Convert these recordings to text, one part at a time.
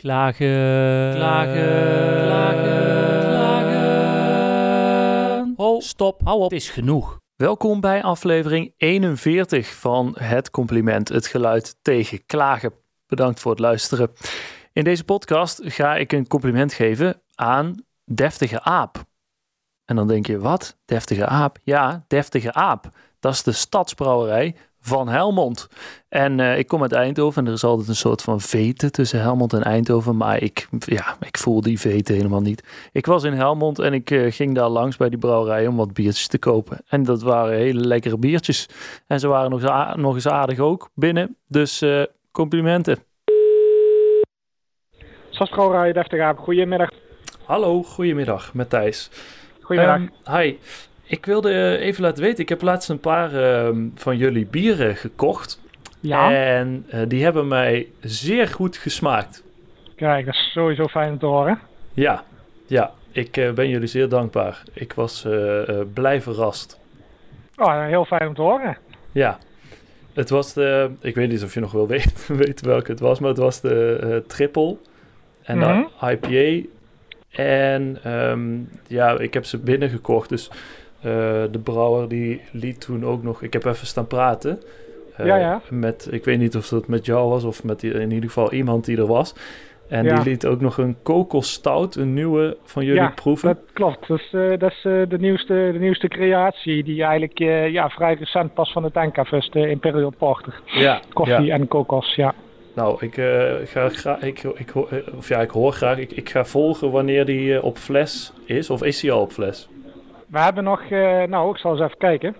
Klagen, klagen, klagen, klagen. Oh, stop, hou op, het is genoeg. Welkom bij aflevering 41 van Het Compliment, het geluid tegen klagen. Bedankt voor het luisteren. In deze podcast ga ik een compliment geven aan Deftige Aap. En dan denk je, wat? Deftige Aap? Ja, Deftige Aap. Dat is de stadsbrouwerij van Helmond. En uh, ik kom uit Eindhoven en er is altijd een soort van vete tussen Helmond en Eindhoven. Maar ik, ja, ik voel die vete helemaal niet. Ik was in Helmond en ik uh, ging daar langs bij die brouwerij om wat biertjes te kopen. En dat waren hele lekkere biertjes. En ze waren nog, nog eens aardig ook binnen. Dus uh, complimenten. Stadsbrouwerij Deftig goedemiddag. Hallo, goedemiddag, met Thijs. Goedemiddag. Um, hi. Ik wilde even laten weten, ik heb laatst een paar uh, van jullie bieren gekocht. Ja. En uh, die hebben mij zeer goed gesmaakt. Kijk, dat is sowieso fijn om te horen. Ja, ja. Ik uh, ben jullie zeer dankbaar. Ik was blij verrast. Oh, heel fijn om te horen. Ja. Het was de, ik weet niet of je nog wel weet, weet welke het was, maar het was de triple en mm -hmm. de IPA. En um, ja, ik heb ze binnengekocht, dus de brouwer die liet toen ook nog... Ik heb even staan praten. Ja, ja. Met, ik weet niet of dat met jou was of met die, in ieder geval iemand die er was. En ja. die liet ook nog een kokostout, een nieuwe van jullie ja, proeven. dat klopt. Dat is, uh, dat is uh, de, nieuwste, de nieuwste creatie die eigenlijk ja, vrij recent pas van de tank af is. De Imperial Porter. Ja, Koffie ja. en kokos, ja. Nou, ik, ga graag, ik, ik, of ja, ik hoor graag, ik, ik ga volgen wanneer die op fles is. Of is die al op fles? We hebben nog, uh, nou, ik zal eens even kijken.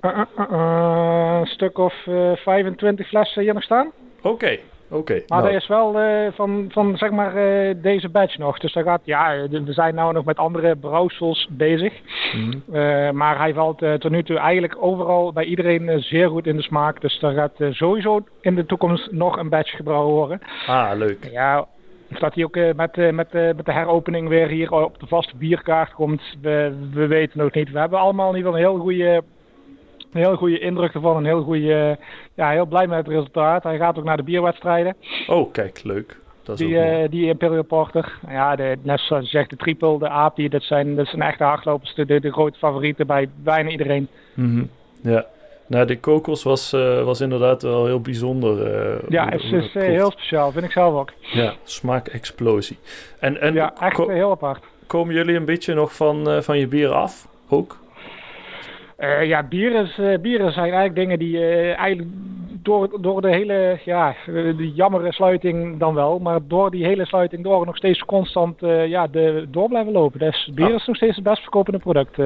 Uh, uh, een stuk of 25 flessen hier nog staan. Oké, okay, oké. Okay, maar nou. dat is wel van, van, zeg maar, deze batch nog. Dus dat gaat, ja, we zijn nou nog met andere brouwsels bezig. Mhm. Maar hij valt tot nu toe eigenlijk overal bij iedereen zeer goed in de smaak. Dus daar gaat sowieso in de toekomst nog een batch gebrouwen worden. Ah, leuk. Ja, of dat hij ook uh, met, uh, met, uh, met de heropening weer hier op de vaste bierkaart komt, we, we weten nog niet. We hebben allemaal in ieder geval een heel goede, een heel goede indruk ervan. Een heel goede, ja, heel blij met het resultaat. Hij gaat ook naar de bierwedstrijden. Oh, kijk, leuk. Dat is die, die Imperial Porter. Ja, de, net zoals je zegt, de triple, de API, dat zijn, dat zijn echte hardlopers. De, de, de grote favorieten bij bijna iedereen. Mm -hmm. Ja. Nou, de kokos was, uh, was inderdaad wel heel bijzonder. Uh, ja, het is, is uh, heel speciaal, vind ik zelf ook. Ja, smaakexplosie. En, en ja, echt heel apart. Komen jullie een beetje nog van, van je bier af, ook? ja, bieren, bieren zijn eigenlijk dingen die eigenlijk door, door de hele, ja, de jammere sluiting dan wel, maar door die hele sluiting door nog steeds constant ja, de, door blijven lopen. Dus bier Ah. is nog steeds het best verkopende product.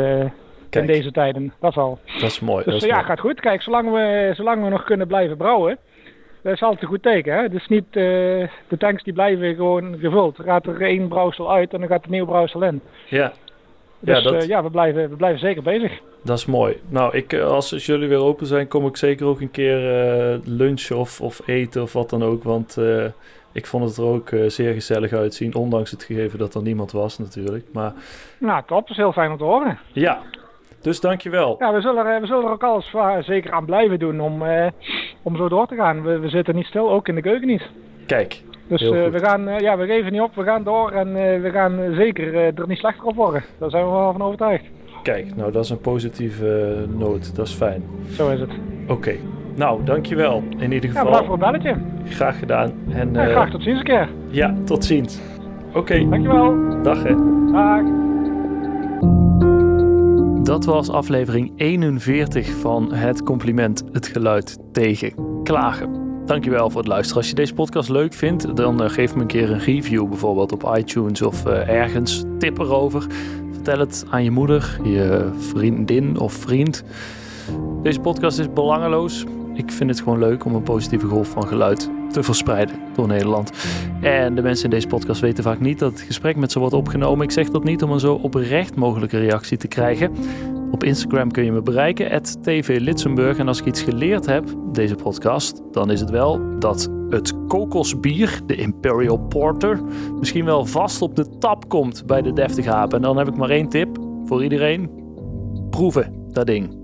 Kijk. in deze tijden. Dat is al. Dat is mooi. Dus dat is ja, mooi. gaat goed. Kijk, zolang we, zolang we nog kunnen blijven brouwen, dat is altijd een goed teken. Hè? Dus niet, uh, de tanks die blijven gewoon gevuld. Er gaat er één brouwsel uit en dan gaat er nieuw brouwsel in. Ja. Dus ja, dat, uh, ja we, blijven, we blijven zeker bezig. dat is mooi. Nou, ik, als, als jullie weer open zijn, kom ik zeker ook een keer uh, lunchen of, of eten of wat dan ook. Want ik vond het er ook zeer gezellig uitzien. Ondanks het gegeven dat er niemand was natuurlijk. Maar, nou, top. Dat is heel fijn om te horen. Ja, dus dankjewel. Ja, we zullen, er, we zullen er ook alles zeker aan blijven doen om, uh, om zo door te gaan. We, we zitten niet stil, ook in de keuken niet. Kijk, Dus uh, we, gaan, uh, ja, we geven niet op, we gaan door en we gaan zeker er niet slechter op worden. Daar zijn we wel van overtuigd. Kijk, nou dat is een positieve noot, dat is fijn. Zo is het. Oké, okay. nou dankjewel in ieder geval. Ja, bedankt voor het belletje. Graag gedaan. En, ja, graag tot ziens een keer. Ja, tot ziens. Oké. Okay. Dankjewel. Dag hè. Dag. Dat was aflevering 41 van Het Compliment, het geluid tegen klagen. Dankjewel voor het luisteren. Als je deze podcast leuk vindt, dan uh, geef me een keer een review, bijvoorbeeld op iTunes of uh, ergens. Tip erover. Vertel het aan je moeder, je vriendin of vriend. Deze podcast is belangeloos. Ik vind het gewoon leuk om een positieve golf van geluid te verspreiden door Nederland. En de mensen in deze podcast weten vaak niet dat het gesprek met ze wordt opgenomen. Ik zeg dat niet om een zo oprecht mogelijke reactie te krijgen. Op Instagram kun je me bereiken, @tvlitsenburg. En als ik iets geleerd heb, deze podcast, dan is het wel dat het kokosbier, de Imperial Porter, misschien wel vast op de tap komt bij de Deftige Aap. En dan heb ik maar één tip voor iedereen. Proeven, dat ding.